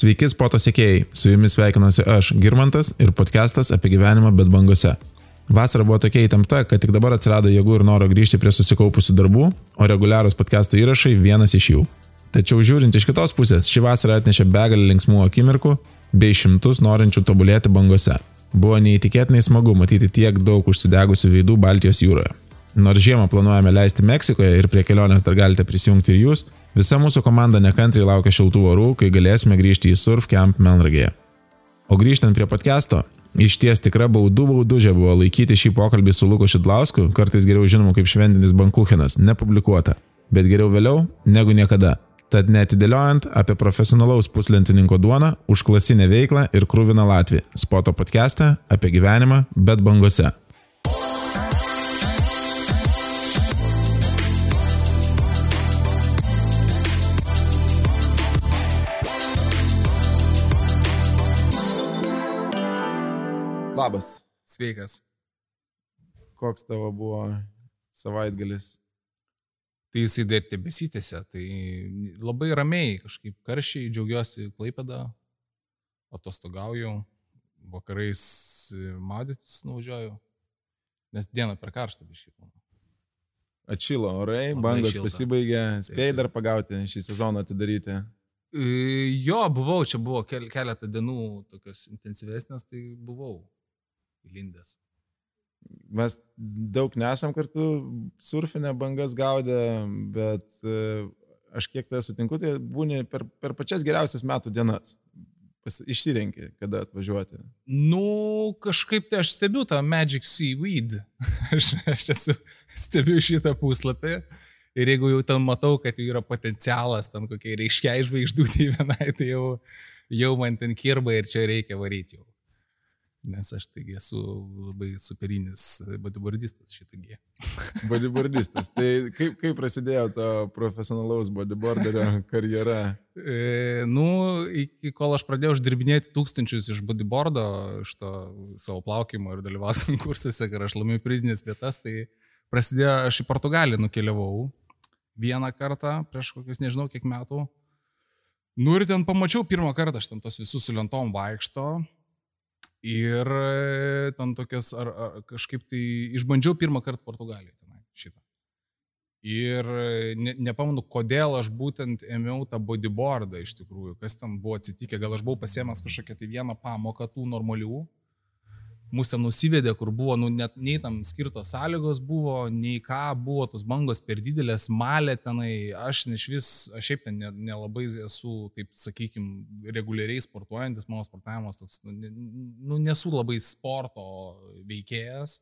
Sveiki, spoto sėkėjai. Su jumis sveikinuosi aš, Girmantas, ir podcastas apie gyvenimą bet bangose. Vasara buvo tokia įtempta, kad tik dabar atsirado jėgų ir noro grįžti prie susikaupusių darbų, o reguliarūs podcastų įrašai vienas iš jų. Tačiau žiūrint iš kitos pusės, ši vasara atnešė begalį linksmų akimirkų bei šimtus norinčių tobulėti bangose. Buvo neįtikėtinai smagu matyti tiek daug užsidegusių veidų Baltijos jūroje. Nors žiemą planuojame leisti Meksikoje ir prie kelionės dar galite prisijungti ir jūs, visa mūsų komanda nekantriai laukia šiltų orų, kai galėsime grįžti į Surf Camp Melnragėje. O grįžtant prie podcast'o, iš ties tikra baudų baudužė buvo laikyti šį pokalbį su Luku Šidlausku, kartais geriau žinomu kaip šventinis bankuchinas, nepublikuota, bet geriau vėliau negu niekada. Tad netidėliojant apie profesionalaus puslentininko duoną, užklasinę veiklą ir krūviną Latvį. Spoto podcast'e apie gyvenimą, bet bangose. Labas. Sveikas. Koks tavo buvo savaitgalis? Tai jisai dar tebesitėse, tai labai ramiai, kažkaip karščiai, džiaugiuosi Klaipėdą, atostogauju, vakarais maudytis nuvažiuoju, nes dieną per karštą biškį. Atšilo orai, Labai bangos šilta. pasibaigė, spėjai dar pagauti šį sezoną atidaryti. Jo, buvau, čia buvo keletą dienų tokios intensyvesnės, tai buvau įlindęs. Mes daug nesam kartu surfinę bangas gaudę, bet e, aš kiek tai sutinku, tai būni per, per pačias geriausias metų dienas. Pas, išsirenki, kada atvažiuoti. Nu, kažkaip tai aš stebiu tą Magic Seaweed. aš, aš esu, stebiu šitą puslapį. Ir jeigu jau ten matau, kad jau yra potencialas tam kokiai reiškiai žvaigždutė vienai, tai jau, jau man ten kirba ir čia reikia varyti jau. Nes aš taigi esu labai superinis bodyboardistas šitągi. Bodyboardistas. Tai kaip, kaip prasidėjo to profesionalaus bodyboarderio karjera? E, nu, iki kol aš pradėjau uždirbinėti tūkstančius iš bodyboardo, iš to savo plaukimo ir dalyvauti konkursuose, kai aš laimėjau prizinės vietas, tai prasidėjo, aš į Portugaliją nukeliavau vieną kartą prieš kokius nežinau kiek metų. Nu ir ten pamačiau pirmą kartą, aš ten tos visus su lentom vaikšto Ir e, ten tokias, ar, ar kažkaip tai išbandžiau pirmą kartą Portugaliją tenai šitą. Ir e, ne, nepamanu, kodėl aš būtent ėmiau tą bodyboardą iš tikrųjų, kas ten buvo atsitikę, gal aš buvau pasiemęs kažkokią tai vieną pamoką tų normalių mūsų ten nusivedė, kur buvo, nu, net nei tam skirtos sąlygos buvo, nei ką, buvo tos bangos per didelės, malė tenai, aš iš vis, aš šiaip ten nelabai ne esu, taip sakykime, reguliariai sportuojantis, mano sportavimas toks, nu, nu, nesu labai sporto veikėjas.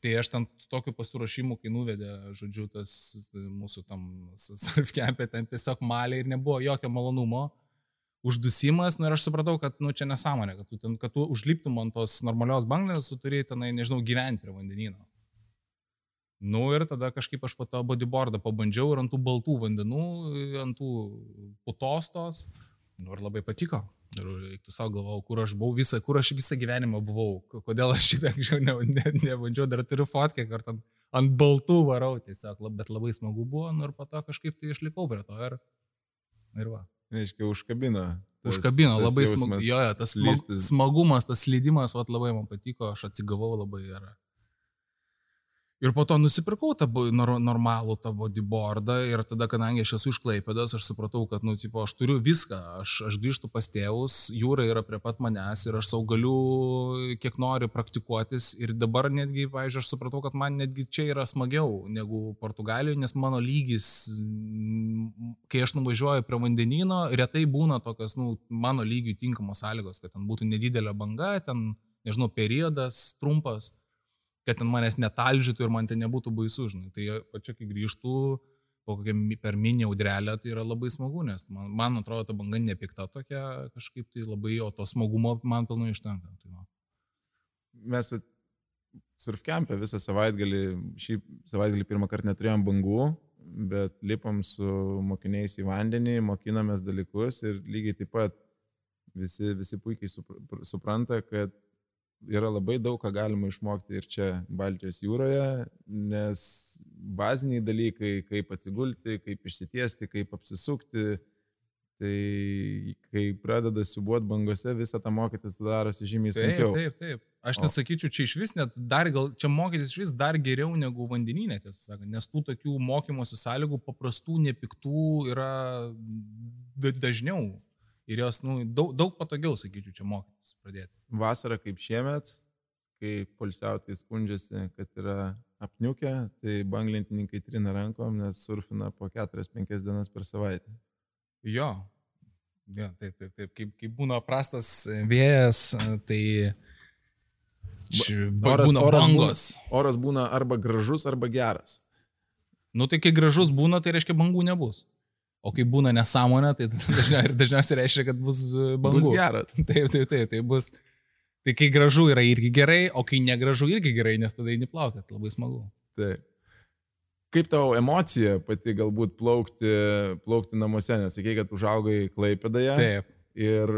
Tai aš ten tokiu pasiruošimu, kai nuvedė, žodžiu, tas mūsų tam surfkempė, ten tiesiog malė ir nebuvo jokio malonumo uždusimas, nu ir aš supratau, kad, nu, čia nesąmonė, kad tu, ten, kad tu užliptum ant tos normalios banglės, tu turi tenai, nežinau, gyventi prie vandenyno. Nu ir tada kažkaip aš po tą bodyboardą pabandžiau ir ant tų baltų vandenų, ant tų putostos, nu ir labai patiko. Ir tu savo galvojau, kur aš buvau visą, kur aš visą gyvenimą buvau, kodėl aš šitą anksčiau ne, ne, nebandžiau, dar turiu fotkę, kur ant, ant baltų varau tiesiog, bet labai smagu buvo, nu ir po to kažkaip tai išlikau prie to ir, ir va. Reiškia, užkabino. Užkabino, labai smagu. Jo, jo, tas slystis. smagumas, tas slydimas, vat, labai man patiko, aš atsigavau labai ir Ir po to nusipirkau tą normalų tą bodyboardą ir tada, kadangi aš esu iš Klaipėdas, aš supratau, kad, nu, tipo, aš turiu viską, aš, aš grįžtu pas tėvus, jūra yra prie pat manęs ir aš savo galiu kiek noriu praktikuotis ir dabar netgi, pavyzdžiui, aš supratau, kad man netgi čia yra smagiau negu Portugalijoje, nes mano lygis, kai aš nuvažiuoju prie vandenino, retai būna tokios, nu, mano lygiui tinkamos sąlygos, kad ten būtų nedidelė banga, ten, nežinau, periodas trumpas kad ten manęs netalžytų ir man ten nebūtų baisu, žinai. Tai pačia, kai grįžtų po kokią per mini audrelę, tai yra labai smagu, nes man, man atrodo, ta banga nepikta tokia kažkaip tai labai, o to smagumo man pilnai ištenka. Tai va. Mes surfkempę visą savaitgalį, šį savaitgalį pirmą kartą neturėjom bangų, bet lipom su mokiniais į vandenį, mokinomės dalykus ir lygiai taip pat visi, visi puikiai supranta, kad yra labai daug ką galima išmokti ir čia Baltijos jūroje, nes baziniai dalykai, kaip atsigulti, kaip išsitiesti, kaip apsisukti, Tai kai pradeda siubuoti bangose, visą tą mokytis darosi žymiai sunkiau. Taip, taip, taip. Aš nesakyčiau, čia iš vis net dar gal, čia mokytis iš vis dar geriau negu vandeninė, tiesą sakant, nes tų tokių mokymosi sąlygų paprastų, nepiktų yra dažniau. Ir jos, nu, daug, daug patogiau, sakyčiau, čia mokytis pradėti. Vasara kaip šiemet, kai polsiautai skundžiasi, kad yra apniukę, tai banglentininkai trina rankom, nes surfina po 4-5 dienas per savaitę. Jo, jo taip, taip, taip. Kaip, kaip būna prastas vėjas, tai oras, būna oras, bangos. Būna, oras būna arba gražus, arba geras. Nu tai kai gražus būna, tai reiškia bangų nebus. O kai būna nesąmonė, tai dažniausiai, dažniausiai reiškia, kad bus bangų. Bus geras. Taip, taip, taip, tai bus. Tai kai gražu yra irgi gerai, o kai negražu irgi gerai, nes tada eini plaukat, labai smagu. Taip. Kaip tavo emocija pati galbūt plaukti, plaukti namuose, nes sakei, kad užaugai Klaipėdoje. Taip. Ir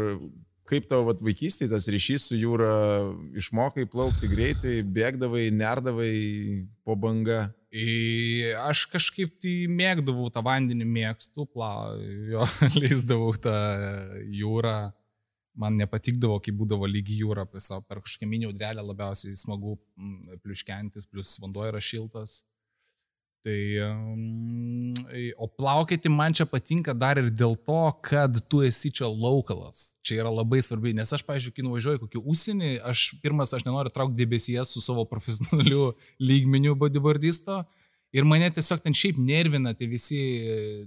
kaip tavo vat, vaikystėje tas ryšys su jūra, išmokai plaukti greitai, bėgdavai, nerdavai po bangą. I, aš kažkaip tai mėgdavau tą vandenį, mėgstu, pla, jo, leisdavau tą jūrą. Man nepatikdavo, kai būdavo lygi jūra, per kažkokią mini audrelę labiausiai smagu pliuškentis, plus vanduo yra šiltas. Tai, o plaukėti man čia patinka dar ir dėl to, kad tu esi čia laukalas. Čia yra labai svarbi, nes aš, pažiūrėjau, kai nuvažiuoju kokį užsienį, aš pirmas, aš nenoriu traukti debesies su savo profesionaliu lygmeniu bodyboardisto. Ir mane tiesiog ten šiaip nervina tie visi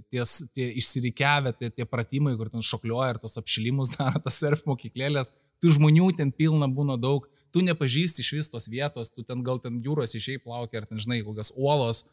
ties, tie išsirikiavę, tie, tie pratimai, kur ten šokliuoja ir tos apšilimus daro, tas surf mokyklėlės. Tų žmonių ten pilna būna daug, tu nepažįsti iš vis tos vietos, tu ten gal ten jūros išėjai plaukia, ar ten, žinai, kokios uolos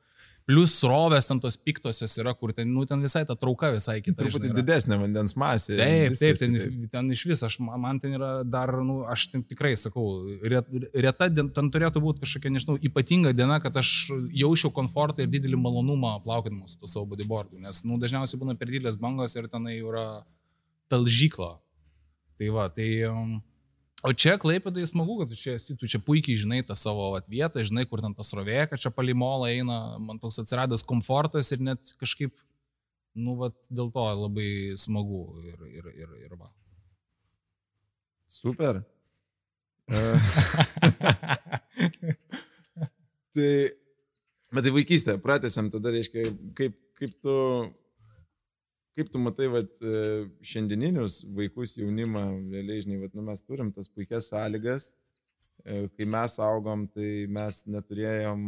Plius srovės ten tos piktosios yra, kur ten, nu, ten visai ta trauka visai kita. Truputį didesnė vandens masė. Taip, taip, ten, taip. ten iš vis, aš, man ten yra dar, nu, aš ten tikrai sakau, reta, ten turėtų būti kažkokia, nežinau, ypatinga diena, kad aš jaučiau komfortą ir didelį malonumą plaukidamas su savo bodyboardu, nes, nu, dažniausiai būna per didelės bangos ir tenai yra talžykla. Tai va, tai... Um, O čia klaipėdai smagu, kad tu čia esi, tu čia puikiai žinai tą savo vat, vietą, žinai, kur ten tas rovė, kad čia palimola eina, man toks atsiradęs komfortas ir net kažkaip, nu, vat, dėl to labai smagu ir, ir, ir, ir va. Super. Tai, bet tai vaikystė, pratęsiam tada, reiškia, kaip, kaip tu Kaip tu matai, vat, e, šiandieninius vaikus, jaunimą, realiai, žinai, vat, nu, mes turim tas puikias sąlygas, e, kai mes augom, tai mes neturėjom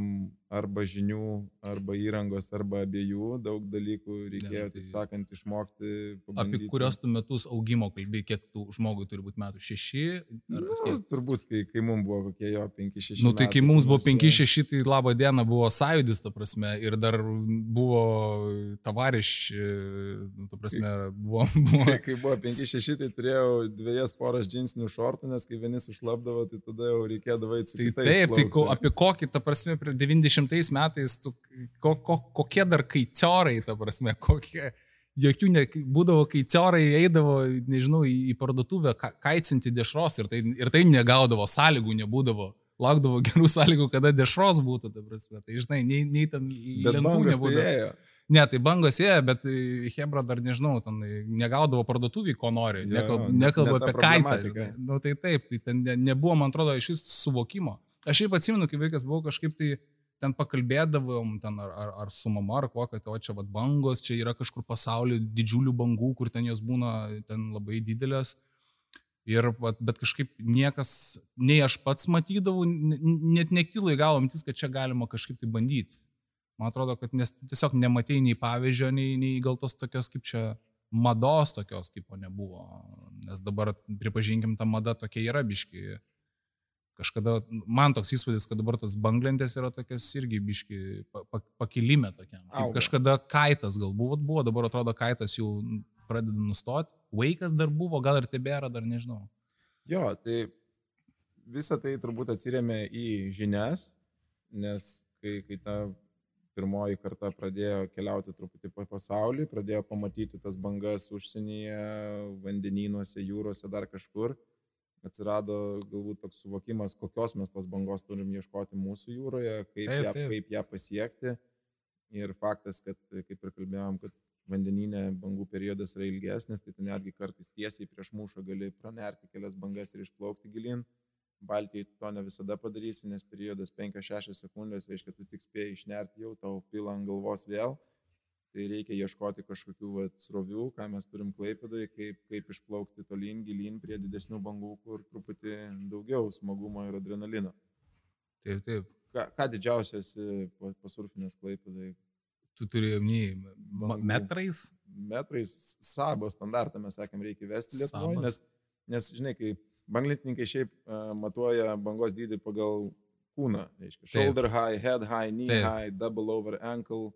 arba žinių, arba įrangos, arba abiejų, daug dalykų reikėjo, tai... taip sakant, išmokti. Pabandyti. Apie kurios tu metus augimo kalbėjai, kiek tų žmogui turi būti metų? Šeši? Ar, nu, kiek? turbūt, kai, kai mums buvo kokie jo penki, šeši. Nu, tai kai mums buvo penki, šeši, tai laba diena buvo sąjūdis, ta prasme, ir dar buvo tavariš, nu, ta prasme, buvo... buvo... Kai, kai buvo penki, šeši, tai turėjau dviejas poras džinsinių šortų, nes kai vieni sušlapdavo, tai tada jau reikėdavo su tai. Taip, tai ko, apie kokį, ta prasme, prie 90 20 metais, tu, ko, ko, kokie dar kaitiorai, ta prasme, kokie, jokių ne, būdavo kaitiorai eidavo, nežinau, į, į parduotuvę ka, kaicinti dešros ir tai, ir tai negaudavo, sąlygų nebūdavo. Laukdavo gerų sąlygų, kada dešros būtų, ta prasme. Tai žinai, nei, nei ten lentų tai nebūdavo. Tai Ne, tai bangos ėjo, bet Hebra dar nežinau, ten negaudavo parduotuvį, ko nori, nekalba, nekalba apie kaitą. Nu, tai taip, tai ten ne, nebuvo, man atrodo, iš vis suvokimo. Aš šiaip atsimenu, kai vaikas buvau kažkaip tai ten pakalbėdavom, ten ar, ar, ar su mama, ar kuo, kad o čia vad bangos, čia yra kažkur pasaulyje didžiulių bangų, kur ten jos būna ten labai didelės. Ir, bet kažkaip niekas, nei aš pats matydavau, net nekilo į galvą mintis, kad čia galima kažkaip tai bandyti. Man atrodo, kad nes tiesiog nematėjai nei pavyzdžio, nei, nei gal tos tokios kaip čia mados tokios kaip nebuvo. Nes dabar, pripažinkim, ta mada tokia yra biški kažkada, man toks įspūdis, kad dabar tas banglentės yra tokias irgi biški pakilime tokiam. Kažkada kaitas gal buvo, buvo, dabar atrodo kaitas jau pradeda nustoti. Vaikas dar buvo, gal ir tebėra, dar nežinau. Jo, tai visa tai turbūt atsiriamė į žinias, nes kai, kai ta pirmoji karta pradėjo keliauti truputį po pasaulį, pradėjo pamatyti tas bangas užsienyje, vandenynuose, jūrose, dar kažkur atsirado galbūt toks suvokimas, kokios mes tos bangos turim ieškoti mūsų jūroje, kaip, taip, ją, taip. kaip ją pasiekti. Ir faktas, kad, kaip ir kalbėjom, kad vandeninė bangų periodas yra ilgesnis, tai tu netgi kartais tiesiai prieš mūšą gali pranerti kelias bangas ir išplaukti gilin. Baltijai to ne visada padarysi, nes periodas 5-6 sekundės, reiškia, tu tik spėjai išnerti jau, tau pila ant galvos vėl. Tai reikia ieškoti kažkokių vat, srovių, ką mes turim klaipėdai, kaip, kaip išplaukti tolyn, gilin prie didesnių bangų, kur truputį daugiau smagumo ir adrenalino. Taip, taip. Ką, ką didžiausias pasurfinės klaipėdai? Tu turi omeny metrais? Metrais sabo standartą mes sakėm reikia vesti Lietuvoje, nes, nes, žinai, kai banglentininkai šiaip uh, matuoja bangos dydį pagal kūną, reiškia, shoulder Taip. high, head high, knee Taip. high, double over ankle,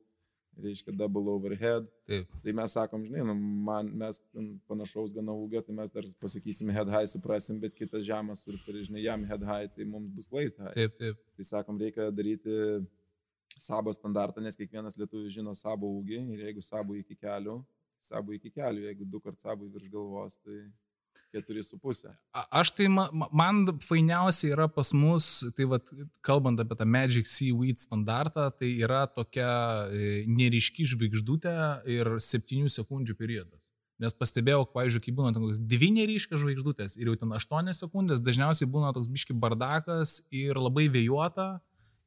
reiškia double overhead. Taip. Tai mes sakom, žinai, nu, man, mes panašaus gana ūgio, tai mes dar pasakysim head high, suprasim, bet kitas žemas surferis, žinai, jam head high, tai mums bus waist high. Taip, taip. Tai sakom, reikia daryti sabo standartą, nes kiekvienas lietuvis žino sabo ūgį ir jeigu sabo iki kelių, sabo iki kelių, jeigu du kart sabo virš galvos, tai 4,5. Aš tai, man, man fainiausia yra pas mus, tai vad, kalbant apie tą Magic Seaweed standartą, tai yra tokia e, neriški žvaigždutė ir 7 sekundžių periodas. Nes pastebėjau, pavyzdžiui, kai būna tokios dvi neryškios žvaigždutės ir jau ten 8 sekundės, dažniausiai būna toks biški bardakas ir labai vėjuota.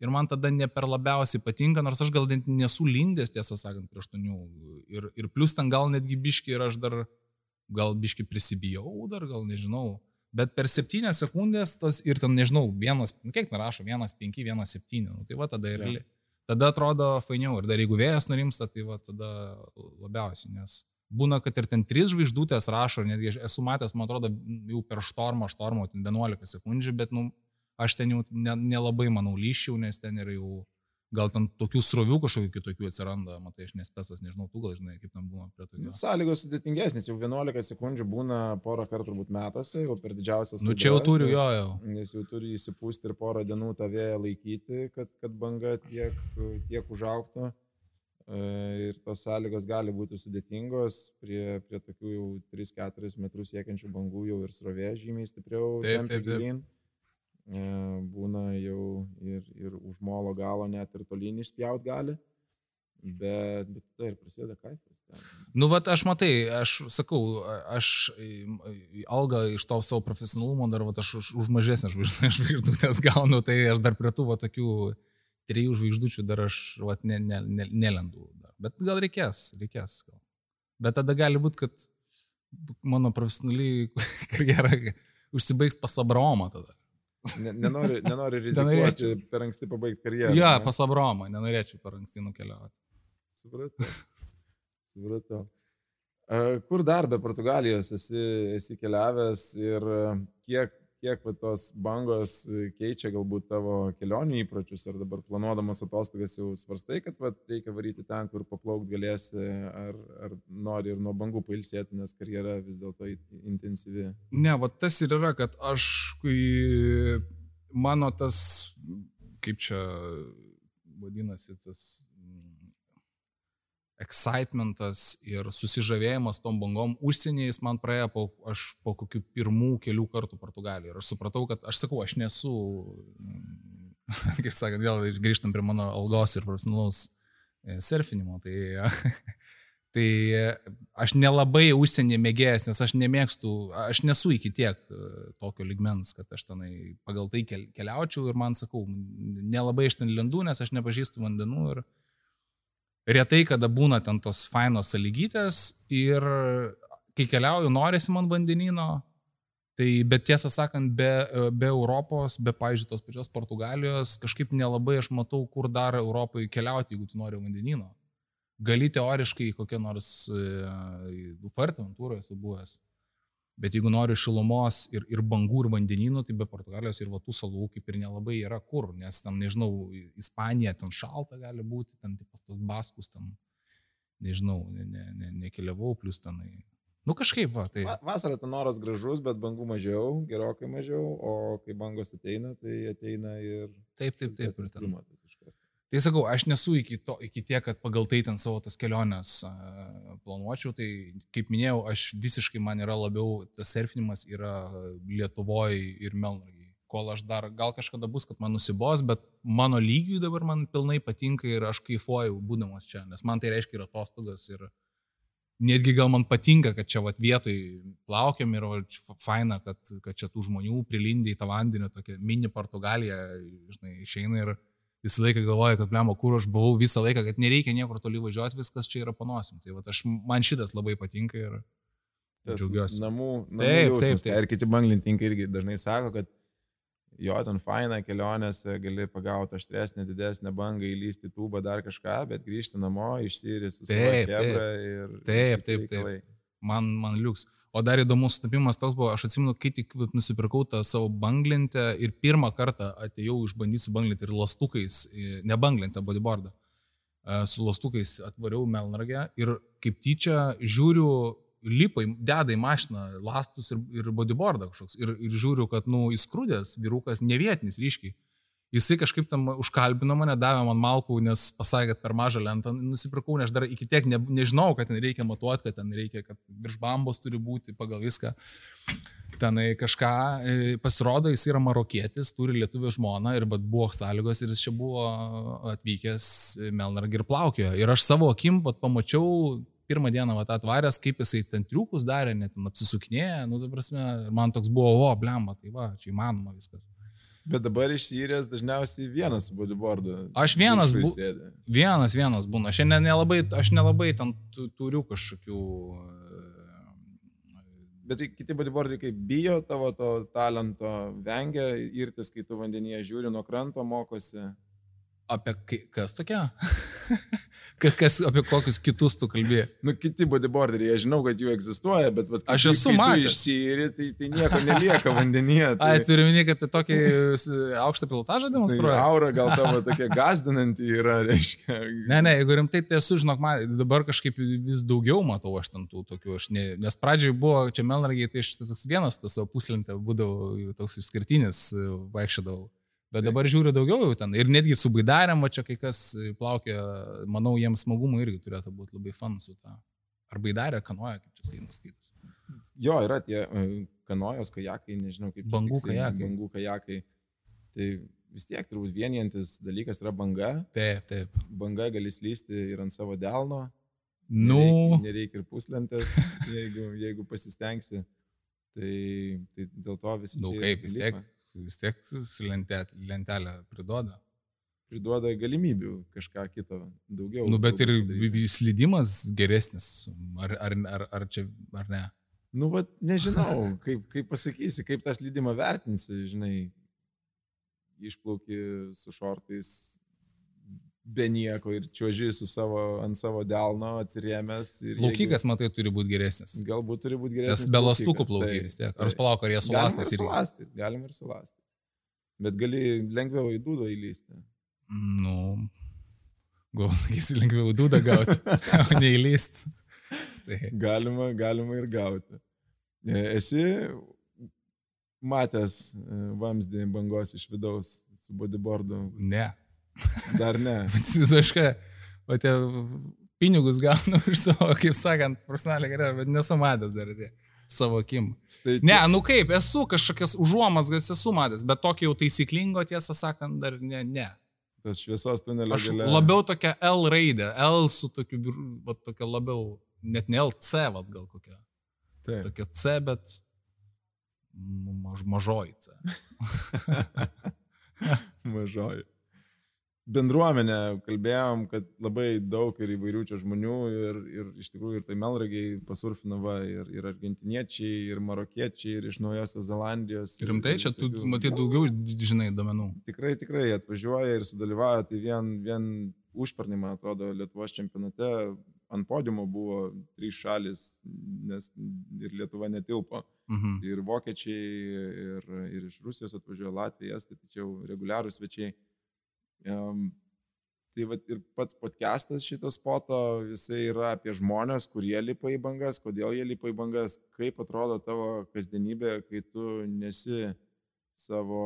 Ir man tada ne per labiausiai patinka, nors aš gal nesu lindęs, tiesą sakant, prie aštuonių. Ir, ir plus ten gal netgi biški ir aš dar gal biški prisibijau dar, gal nežinau. Bet per 7 sekundės tas ir ten, nežinau, vienas, nu, kiek narašo, 1,5, 1,7, nu, tai va tada ir realiai. Tada atrodo fainiau ir dar jeigu vėjas nurimsta, tai va tada labiausiai, nes būna, kad ir ten 3 žvaigždutės rašo, netgi esu matęs, man atrodo, jau per štormą, štormą, ten 11 sekundžių, bet, nu, aš ten jau nelabai, ne manau, lyščiau, nes ten yra jau gal ten tokių srovių kažkokių kitokių atsiranda, matai, aš nespesas, nežinau, tu gal žinai, kaip ten būna prie to. Nu, sąlygos sudėtingesnės, jau 11 sekundžių būna porą kartų turbūt metuose, jau per didžiausias. Nu čia jau turiu jo jau. Nes jau turi įsipūsti ir porą dienų tą vėją laikyti, kad, kad banga tiek, tiek užauktų. E, ir tos sąlygos gali būti sudėtingos, prie, prie tokių jau 3-4 metrus siekiančių bangų jau ir srovė žymiai stipriau. Taip, taip, taip. E, būna jau ir, ir už molo galo net ir tolyn išspjaut gali. Bet, bet tai ir prasideda kaifas. Nu, va, aš matai, aš sakau, aš algą iš to savo profesionalumo dar, va, aš už, už mažesnę žvaigždutės gaunu, tai aš dar prie tų, va, tokių trijų žvaigždučių dar aš, va, ne, ne, ne, nelendu. Dar. Bet gal reikės, reikės. Gal. Bet tada gali būti, kad mano profesionaliai karjera užsibaigs pas Abraomą tada. Nenori, nenori rizikuoti per anksti pabaigti karjerą. Jo, pas Abromą, nenorėčiau per anksti nukeliauti. Supratau. Supratau. Kur dar be Portugalijos esi, esi keliavęs ir kiek, kiek tos bangos keičia galbūt tavo kelionių įpročius, ar dabar planuodamas atostogas jau svarstai, kad va, reikia varyti ten, kur paplaukti galėsi, ar, ar nori ir nuo bangų pailsėti, nes karjera vis dėlto intensyvi. Ne, va tas ir yra, kad aš, kai mano tas, kaip čia vadinasi, tas excitementas ir susižavėjimas tom bangom užsieniais man praėjo po, aš po kokių pirmų kelių kartų Portugalijoje. Ir aš supratau, kad aš sakau, aš nesu, kaip sakant, vėl grįžtam prie mano algos ir profesionalaus e, surfinimo. Tai, tai aš nelabai užsienį mėgėjęs, nes aš nemėgstu, aš nesu iki tiek e, tokio ligmens, kad aš tenai pagal tai keliaučiau ir man sakau, nelabai iš ten lendu, nes aš nepažįstu vandenų ir retai kada būna ten tos fainos sąlygytės ir kai keliauju, norisi man vandenino, tai bet tiesą sakant, be, be Europos, be, pavyzdžiui, tos pačios Portugalijos, kažkaip nelabai aš matau, kur dar Europai keliauti, jeigu tu nori vandenino. Gali teoriškai kokią nors uh, Fuerteventurą esu buvęs. Bet jeigu nori šilumos ir, ir bangų, ir vandenynų, tai be Portugalijos ir vatų salų kaip ir nelabai yra kur, nes tam, nežinau, Ispanija ten šalta gali būti, ten taip tas baskus, ten, nežinau, nekeliavau, ne, ne plus tenai. Nu kažkaip, va, tai. Vasarą ten noras gražus, bet bangų mažiau, gerokai mažiau, o kai bangos ateina, tai ateina ir... Taip, taip, taip. Ir ten. Tai sakau, aš nesu iki, to, iki tiek, kad pagal tai ten savo tas keliones planuočiau, tai kaip minėjau, aš visiškai man yra labiau, tas surfinimas yra Lietuvoje ir Melnragiai. Kol aš dar, gal kažkada bus, kad man nusibos, bet mano lygiui dabar man pilnai patinka ir aš kaifuoju būdamas čia, nes man tai reiškia ir atostogas, ir, netgi gal man patinka, kad čia vat vietoj plaukiam ir faina, kad, kad čia tų žmonių prilindė į tą vandenį, tokia mini Portugalija, žinai, išeina ir visą laiką galvoja, kad blemo, kur aš buvau visą laiką, kad nereikia niekur toli važiuoti, viskas čia yra panosim. Tai vat, aš, man šitas labai patinka ir džiaugiuosi. Namų, namų Taip, jausmas. taip, taip. Ir kiti banglintinkai irgi dažnai sako, kad jo ten faina kelionėse, gali pagauti aštresnę, didesnę bangą, įlysti tūbą, dar kažką, bet grįžti namo, išsiri su savo Taip. Taip, taip, taip. reikalai. man, man liuks. O dar įdomus sutapimas toks buvo, aš atsimenu, kai tik nusipirkau tą savo banglentę ir pirmą kartą atėjau išbandyti su banglentė ir lastukais, ne banglentę, bodyboardą, e, su lastukais atvariau Melnragę ir kaip tyčia žiūriu, lipai, deda į mašiną lastus ir, ir bodyboardą kažkoks ir, ir žiūriu, kad, nu, įskrūdęs vyrukas, nevietinis ryškiai. Jisai kažkaip tam užkalbino mane, davė man malkų, nes pasakė, kad per mažą lentą nusipirkau, nes aš dar iki tiek ne, nežinau, kad ten reikia matuoti, kad ten reikia, kad virš bambos turi būti pagal viską. Tenai kažką e, pasirodo, jis yra marokietis, turi lietuvio žmoną ir bet buvo sąlygos ir jis čia buvo atvykęs į Melnargį ir plaukiojo. Ir aš savo akim vat, pamačiau pirmą dieną vat, atvaręs, kaip jisai ten triukus darė, net ten apsisukinėja, nu, ta prasme, man toks buvo, o, blemba, tai va, čia įmanoma viskas. Bet dabar išsirės dažniausiai vienas su bodyboardu. Aš vienas sėdi. Vienas, vienas būna. Aš ne- nelabai, aš nelabai ten tu- turiu kažkokių... e, Bet tai kiti bodyboardai kaip bijo tavo to talento, vengia irtis, kai tu vandenyje žiūri nuo kranto, mokosi. Apie kai- kas tokia? Ka- kas, apie kokius kitus tu kalbėjai? Nu, kiti bodyboarderiai, aš žinau, kad jų egzistuoja, bet vat, kai Aš tu- esu kai matęs. išsiri, tai, tai nieko nelieka vandenyje. Tai, Ai, turiu minėti, kad tai tokį aukštą pilotažą tai demonstruoja. aura gal tavo tokia gazdinanti yra, reiškia. Ne, ne, jeigu rimtai, tai esu, žinok, man, dabar kažkaip vis daugiau matau aš ten tų tokių, aš ne, nes pradžioj buvo čia Melnargiai, tai aš toks vienas tą savo puslentę būdavau toks išskirtinis, vaikščiodavau. Bet dabar žiūriu daugiau jau ten. Ir netgi su baidarėm, va čia kai kas e, plaukia, manau, jiems smagumo irgi turėtų būti labai fan su ta. Ar baidarė, ar kanoja, kaip čia skaitas skaitas. Jo, yra tie e, kanojos, kajakai, nežinau kaip. Bangų tiksliai, kajakai. Bangų kajakai. Tai vis tiek turbūt vienijantis dalykas yra banga. Taip, taip. Banga gali slysti ir ant savo delno. Nu, Nereikia, nereikia ir puslentės, jeigu, jeigu pasistengsi. Tai, tai dėl to visi nu čia ir kaip, vis tiek, lipa. Vis tiek su lente- lentelę priduoda. priduoda galimybių kažką kito daugiau. Nu, bet ir padaryti. slydimas geresnis, ar, ar, ar, ar čia, ar ne? Nu, va, nežinau, kaip, kaip pasakysi, kaip tą slydimą vertinsi, žinai, išplauki su šortais be nieko ir čiuoži su savo, ant savo delno atsiriemęs. ir Plaukikas, matai, turi būti geresnis. Jeigu, galbūt turi būti Nes geresnis. be lastukų plaukiai vis tiek. Ar palauk, ar jie su Galima lastais ir su irgi? lastais, galima ir su lastais. Bet gali lengviau į dūdą įlysti. Nu, gal sakysi, lengviau dūdą gauti, o neįlyst. Tai, Galima, galima ir gauti. E, Esi matęs e, vamzdį bangos iš vidaus su bodyboardu? ne. Dar ne. Įsivaizduoju, o tie pinigus gaunu už savo, kaip sakant, profesionaliai gerai, bet nesu matęs dar tie savo akim. Tai Ne, nu kaip, esu kažkokias užuomasgas esu matęs, bet tokio jau taisyklingo, tiesą sakant, dar ne. ne. tas šviesos tunelio gale. labiau tokia L raidė, L su tokiu, va, tokia labiau, net ne LC, va, gal kokia. Taip. Tokia C, bet maž, mažoji C. Mažoji. Bendruomenė, kalbėjom, kad labai daug ir įvairių čia žmonių ir, ir iš tikrųjų ir tai melragiai pasurfinava ir, ir argentiniečiai, ir marokiečiai, ir iš Naujosios Zelandijos. Rimtai, čia tu matai daugiau, žinai, domenų. Tikrai, tikrai atvažiuoja ir sudalyvauja. Tai vien, vien užpernį, man atrodo, Lietuvos čempionate ant podiumo buvo trys šalis, nes ir Lietuva netilpo. Mhm. Ir vokiečiai, ir, ir iš Rusijos atvažiuoja Latvija, tai čia jau reguliarūs svečiai. Tai va ir pats podcastas šitas poto, jisai yra apie žmonės, kurie lipa į bangas, kodėl jie lipa į bangas, kaip atrodo tavo kasdienybė, kai tu nesi savo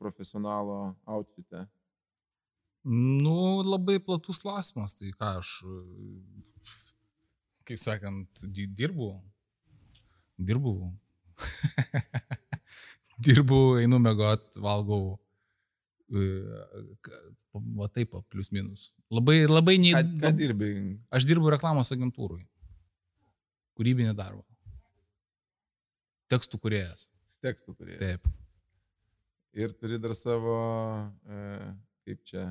profesionalo outfite. Nu, labai platus klausimas, tai ką aš, kaip sakant, di- dirbu. Dirbu. dirbu, einu mėgot, valgau. E, Va taip, va, plius minus. Labai, labai nei... Ką, dirbi? Aš dirbu reklamos agentūrui. Kūrybinį darbą. Tekstų kuriejas. Tekstų kurie. Taip. Ir turi dar savo, e, kaip čia.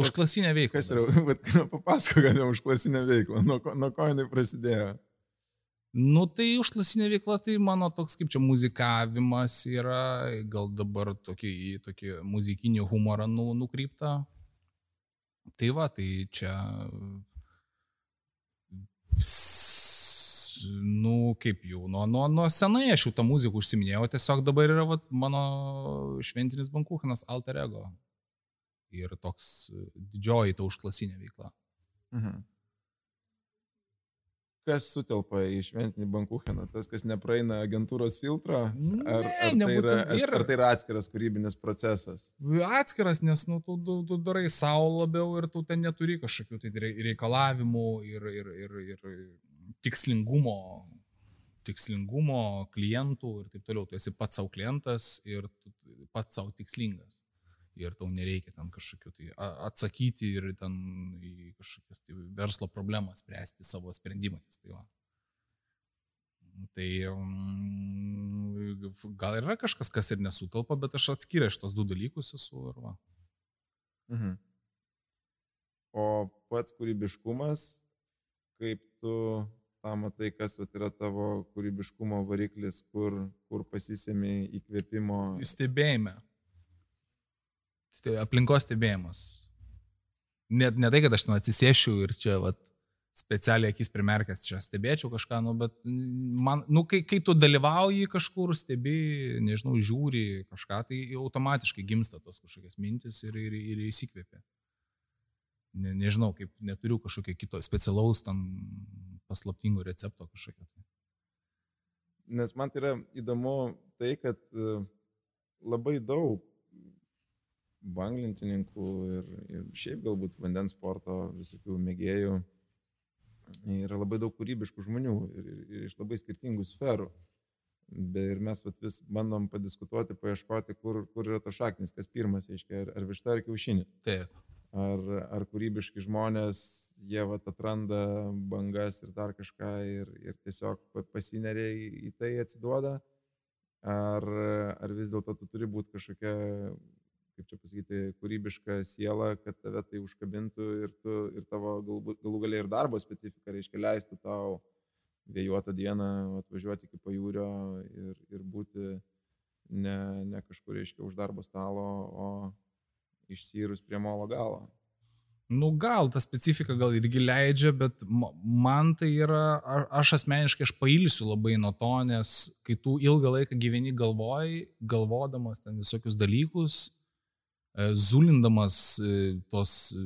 Užklasinę veiklą. Kas yra, bet papasakok apie užklasinę veiklą, nuo nuo ko jinai prasidėjo. Nu tai užklasinė veikla, tai mano toks kaip čia muzikavimas yra, gal dabar tokį, tokį muzikinį humorą nu, nukrypta. Tai va, tai čia nu, kaip jau, nuo, nuo, nuo senai aš jau tą muziką užsiminėjau, tiesiog dabar yra vat, mano šventinis bankuchinas alter ego. Ir toks didžioji ta užklasinė veikla. Mhm. Kas sutelpa į šventinį bankucheną? Tas, kas nepraeina agentūros filtro? Ar, Ne, ar, tai yra, ar, ar tai yra atskiras kūrybinis procesas? Atskiras, nes nu, tu, tu, tu darai savo labiau ir tu ten neturi kažkokių tai rei- reikalavimų ir, ir, ir, ir tikslingumo, tikslingumo klientų ir taip toliau. Tu esi pats savo klientas ir pats savo tikslingas. Ir tau nereikia ten kažkokiu tai atsakyti ir ten į kažkokias tai verslo problemas spręsti savo sprendimais. Tai, va. tai mm, gal yra kažkas, kas ir nesutelpa, bet aš atskyręs šitos du dalykus esu. Ir va. Mhm. O pats kūrybiškumas, kaip tu tą matai, kas yra tavo kūrybiškumo variklis, kur, kur pasisemi įkvėpimo. Stebėjime. Aplinkos stebėjimas. Net ne tai, kad aš ten atsisėšiu ir čia vat, specialiai akis primerkęs čia stebėčiau kažką, nu, bet man, nu, kai, kai tu dalyvauji kažkur, stebi, nežinau, žiūri kažką, tai automatiškai gimsta tos kažkokios mintis ir, ir, ir įsikvėpia. Ne, nežinau, kaip neturiu kažkokio kito specialaus tam paslaptingo recepto kažkokio. Nes man tai yra įdomu tai, kad e, labai daug banglintininkų ir, ir šiaip galbūt vandens sporto visokių mėgėjų yra labai daug kūrybiškų žmonių ir, ir, ir iš labai skirtingų sferų. Be, ir mes vat, vis bandom padiskutuoti, paieškoti, kur, kur yra tas šaknis, kas pirmas, aiškiai, ar, ar višta ar kiaušinis. Taip. Ar, ar kūrybiški žmonės, jie vat, atranda bangas ir dar kažką ir, ir tiesiog pa- pasineria į, į tai atsiduoda, ar, ar vis dėlto tu turi būti kažkokia, kaip čia pasakyti, kūrybiška siela, kad tave tai užkabintų ir, tu, ir tavo galbūt, galų galiai ir darbo specifika, reiškia, leistų tau vėjuotą dieną atvažiuoti iki pajūrio ir, ir būti ne, ne kažkur, reiškia, už darbo stalo, o išsirus prie molo galo. Nu, gal ta specifika gal irgi leidžia, bet ma- man tai yra, aš asmeniškai aš pailsiu labai nuo to, nes kai tu ilgą laiką gyveni galvoj, galvodamas ten visokius dalykus, zulindamas e, tos e,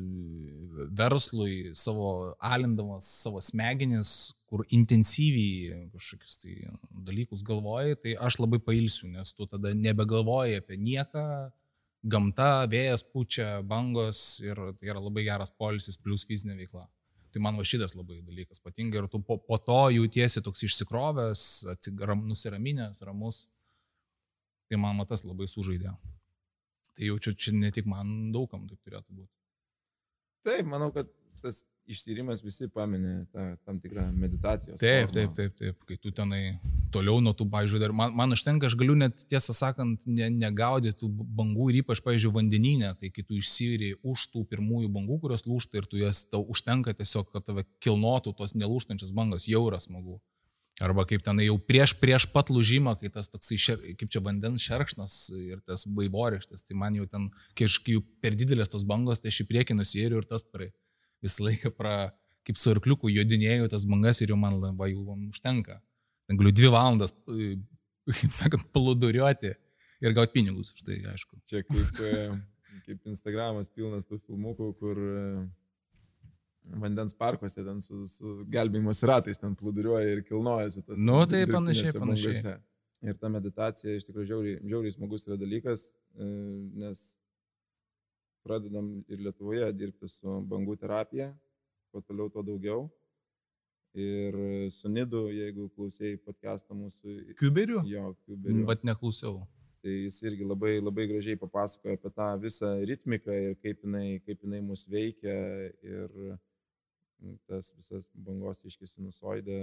verslui, savo alindamas savo smegenis, kur intensyviai kažkokius tai dalykus galvoji, tai aš labai pailsiu, nes tu tada nebegalvoji apie nieką, gamta, vėjas pučia, bangos ir tai yra labai geras polisis plus fizinė veikla. Tai man va šitas labai dalykas patinka ir tu po, po to jautiesi toks išsikrovęs, atsigram, nusiraminęs, ramus. Tai man va tas labai sužaidė. Tai jaučiu, čia ne tik man daugam taip turėtų būti. Taip, manau, kad tas išsirimas visi paminė tą tam tikrą meditacijos. Taip, formą. taip, taip, taip, kai tu tenai toliau nuo tų, pavyzdžiui, dar man, man užtenka, aš galiu net tiesą sakant ne, negaudyti tų bangų ir ypač, pavyzdžiui, vandeninė, tai kai tu išsiviri už tų pirmųjų bangų, kurios lūšta ir tu jas tau užtenka tiesiog, kad tave kilnotų tos nelūštančios bangos, jau yra smagu. Arba kaip tenai jau prieš, prieš pat lūžimą, kai tas toksai, šer, kaip čia vandens šerkšnas ir tas vaivorykštis, tai man jau ten, kai aš jau per didelės tos bangos, tai aš į priekį nusėriu ir tas praei visą laiką pra, kaip su arkliuku jodinėjau tas bangas ir jau man labai jau užtenka. Ten galiu dvi valandas, e, kaip sakant, pluduriuoti ir gauti pinigus už tai, aišku. Čia kaip, e, kaip Instagramas pilnas tų filmukų, kur e, vandens parkuose ten su, su gelbėjimos ratais ten plūduriuoja ir kilnojasi tas. Nu, tai panašiai, panašiai. bangose. Ir ta meditacija iš tikrųjų žiauriai, žiauriai smagus yra dalykas, e, nes pradedam ir Lietuvoje dirbti su bangų terapija, kuo toliau, tuo daugiau. Ir su Nidu, jeigu klausėjai podcastą mūsų, Kuberių? jo, Kuberiu, Bet neklausiau. tai jis irgi labai, labai gražiai papasakoja apie tą visą ritmiką ir kaip jinai, kaip jinai mus veikia ir tas visas bangos iški sinusoidė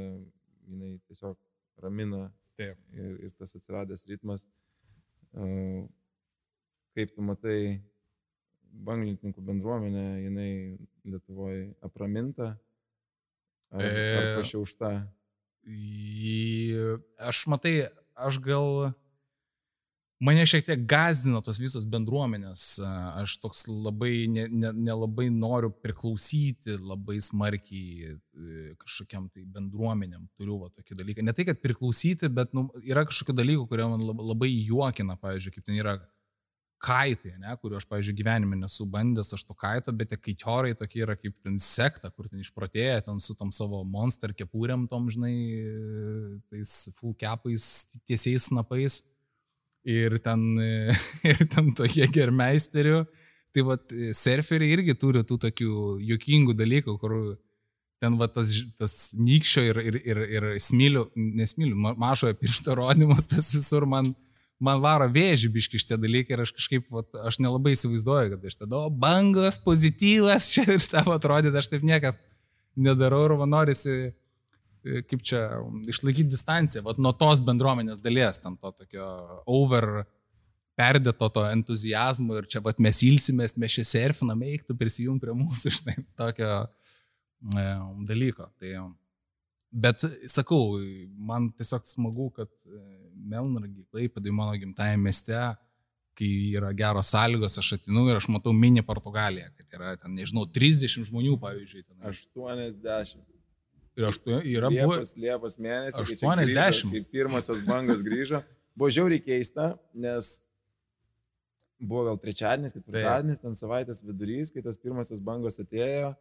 jinai tiesiog ramina Taip. ir, ir tas atsiradęs ritmas, e, kaip tu matai, banglininkų bendruomenė, jinai Lietuvoje apraminta ar, ar E, pašiaušta. Į- Aš matai, aš gal mane šiek tiek gazdino tos visos bendruomenės. Aš toks labai ne- ne- nelabai ne, noriu priklausyti labai smarkiai e, kažkokiam tai bendruomenėm. Turiu va tokį dalyką. Ne tai, kad priklausyti, bet nu, yra kažkokių dalykų, kurie man lab- labai juokina, pavyzdžiui, kaip ten yra kaitai, ne, kuriuo aš, pavyzdžiui, gyvenime nesu bandęs, aš to kaito, bet tie kaitiorai tokie yra kaip insekta, kur ten išprotėję, ten su tom savo monster kepūrėm, tom, žinai, tais full capais, tiesiais snapais ir ten, ir ten tokie germeisterių. Tai va, surferiai irgi turi tų tokių juokingų dalykų, kur ten va tas, tas nykščio ir, ir, ir, ir smilių, nesmilių, ma- mažojo piršto rodymas, tas visur man, man varo vėžį biški šitie dalykai ir aš kažkaip, vat, aš nelabai įsivaizduoju, kad aš tada, o bangos, pozityvas čia ir tavo atrodyti, aš taip niekad nedarau ir man norisi, e, kaip čia, išlaikyti distanciją, vat nuo tos bendruomenės dalies, tam to tokio over perdėto to entuzijazmo ir čia vat mes ilsimės, mes čia surfinam, eik tu prisijung prie mūsų, žinai, tokio e, dalyko. Tai, bet sakau, man tiesiog smagu, kad e, Melnragi, Klaipėdai, mano gimtajame mieste, kai yra geros sąlygos, aš atinu ir aš matau mini Portugaliją, kad yra ten, nežinau, 30 žmonių, pavyzdžiui. Ten, 80. Ir aš tu, yra. Liepos, Liepos mėnesį, kai, čia 80. grįžo, kai pirmosios bangos grįžo, buvo žiauriai keista, nes buvo gal trečiadienis, ketvirtadienis, ten savaitės vidurys, kai tos pirmosios bangos atėjo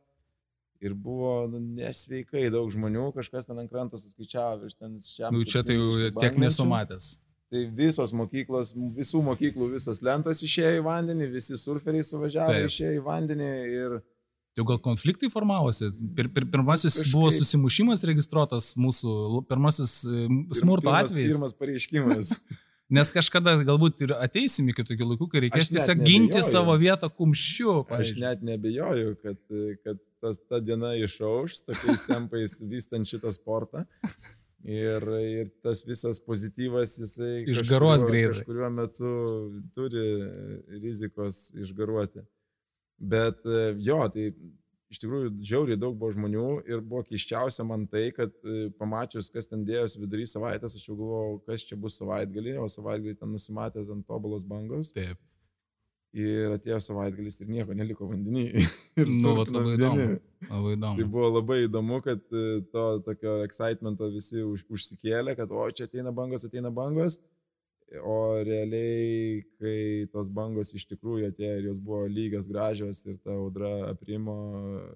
ir buvo nu, nesveikai daug žmonių, kažkas ten ant kranto suskaičiavo virš ten šiam. Nu, čia tai jau tiek nesu matęs. Tai visos mokyklos, visų mokyklų visos lentos išėjo į vandenį, visi surferiai suvažiavo, Taip. išėjo į vandenį ir Jau gal konfliktai formavosi. Pir, pir, pirmasis Kažkaip- buvo susimušimas registruotas mūsų, pirmasis smurto pirmas, atvejis. Pirmas pareiškimas. Nes kažkada galbūt ir ateisim iki tokių laikų, kai reikės Aš tiesiog ginti neabejoju. savo vietą kumščiu. Aš pavyzdžiui. net nebejoju, kad, kad tas, ta diena išauš, tokiais tempais vystant šitą sportą. Ir, ir tas visas pozityvas, jisai Išgaruos greitai. Kažkuriuo metu turi rizikos išgaruoti. Bet e, jo, tai iš tikrųjų žiauriai daug buvo žmonių ir buvo keiščiausia man tai, kad e, pamačius, kas ten dėjosi vidury savaitės, aš jau galvojau, kas čia bus savaitgalį, o savaitgalį ten nusimatė ten tobulos bangos. Taip. Ir atėjo savaitgalis ir nieko neliko vandenį. Ir Nu, vat labai įdomu. Labai Tai įdomu. buvo labai įdomu, kad e, to tokio excitemento visi už, užsikėlė, kad o čia ateina bangos, ateina bangos. O realiai, kai tos bangos iš tikrųjų atėjo ir jos buvo lygios, gražios ir ta audra aprimo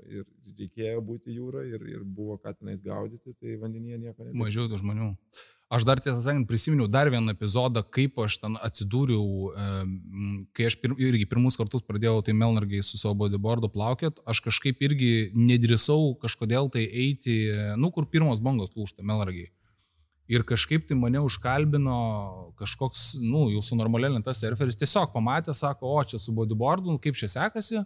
ir reikėjo būti jūroje ir, ir buvo ką tenais gaudyti, tai vandenyje nieko nebuvo. Mažiau tų žmonių. Aš dar tiesą sakant prisiminiau dar vieną epizodą, kaip aš ten atsidūriau, kai aš pir, irgi pirmus kartus pradėjau tai Melnargiai su savo bodyboardu plaukiot, aš kažkaip irgi nedrįsau kažkodėl tai eiti, nu kur pirmos bangos lūšta Melnargiai. Ir kažkaip tai mane užkalbino kažkoks, nu, jau su normalia lenta surferis, tiesiog pamatė, sako, o čia su bodyboardu, nu, kaip čia sekasi.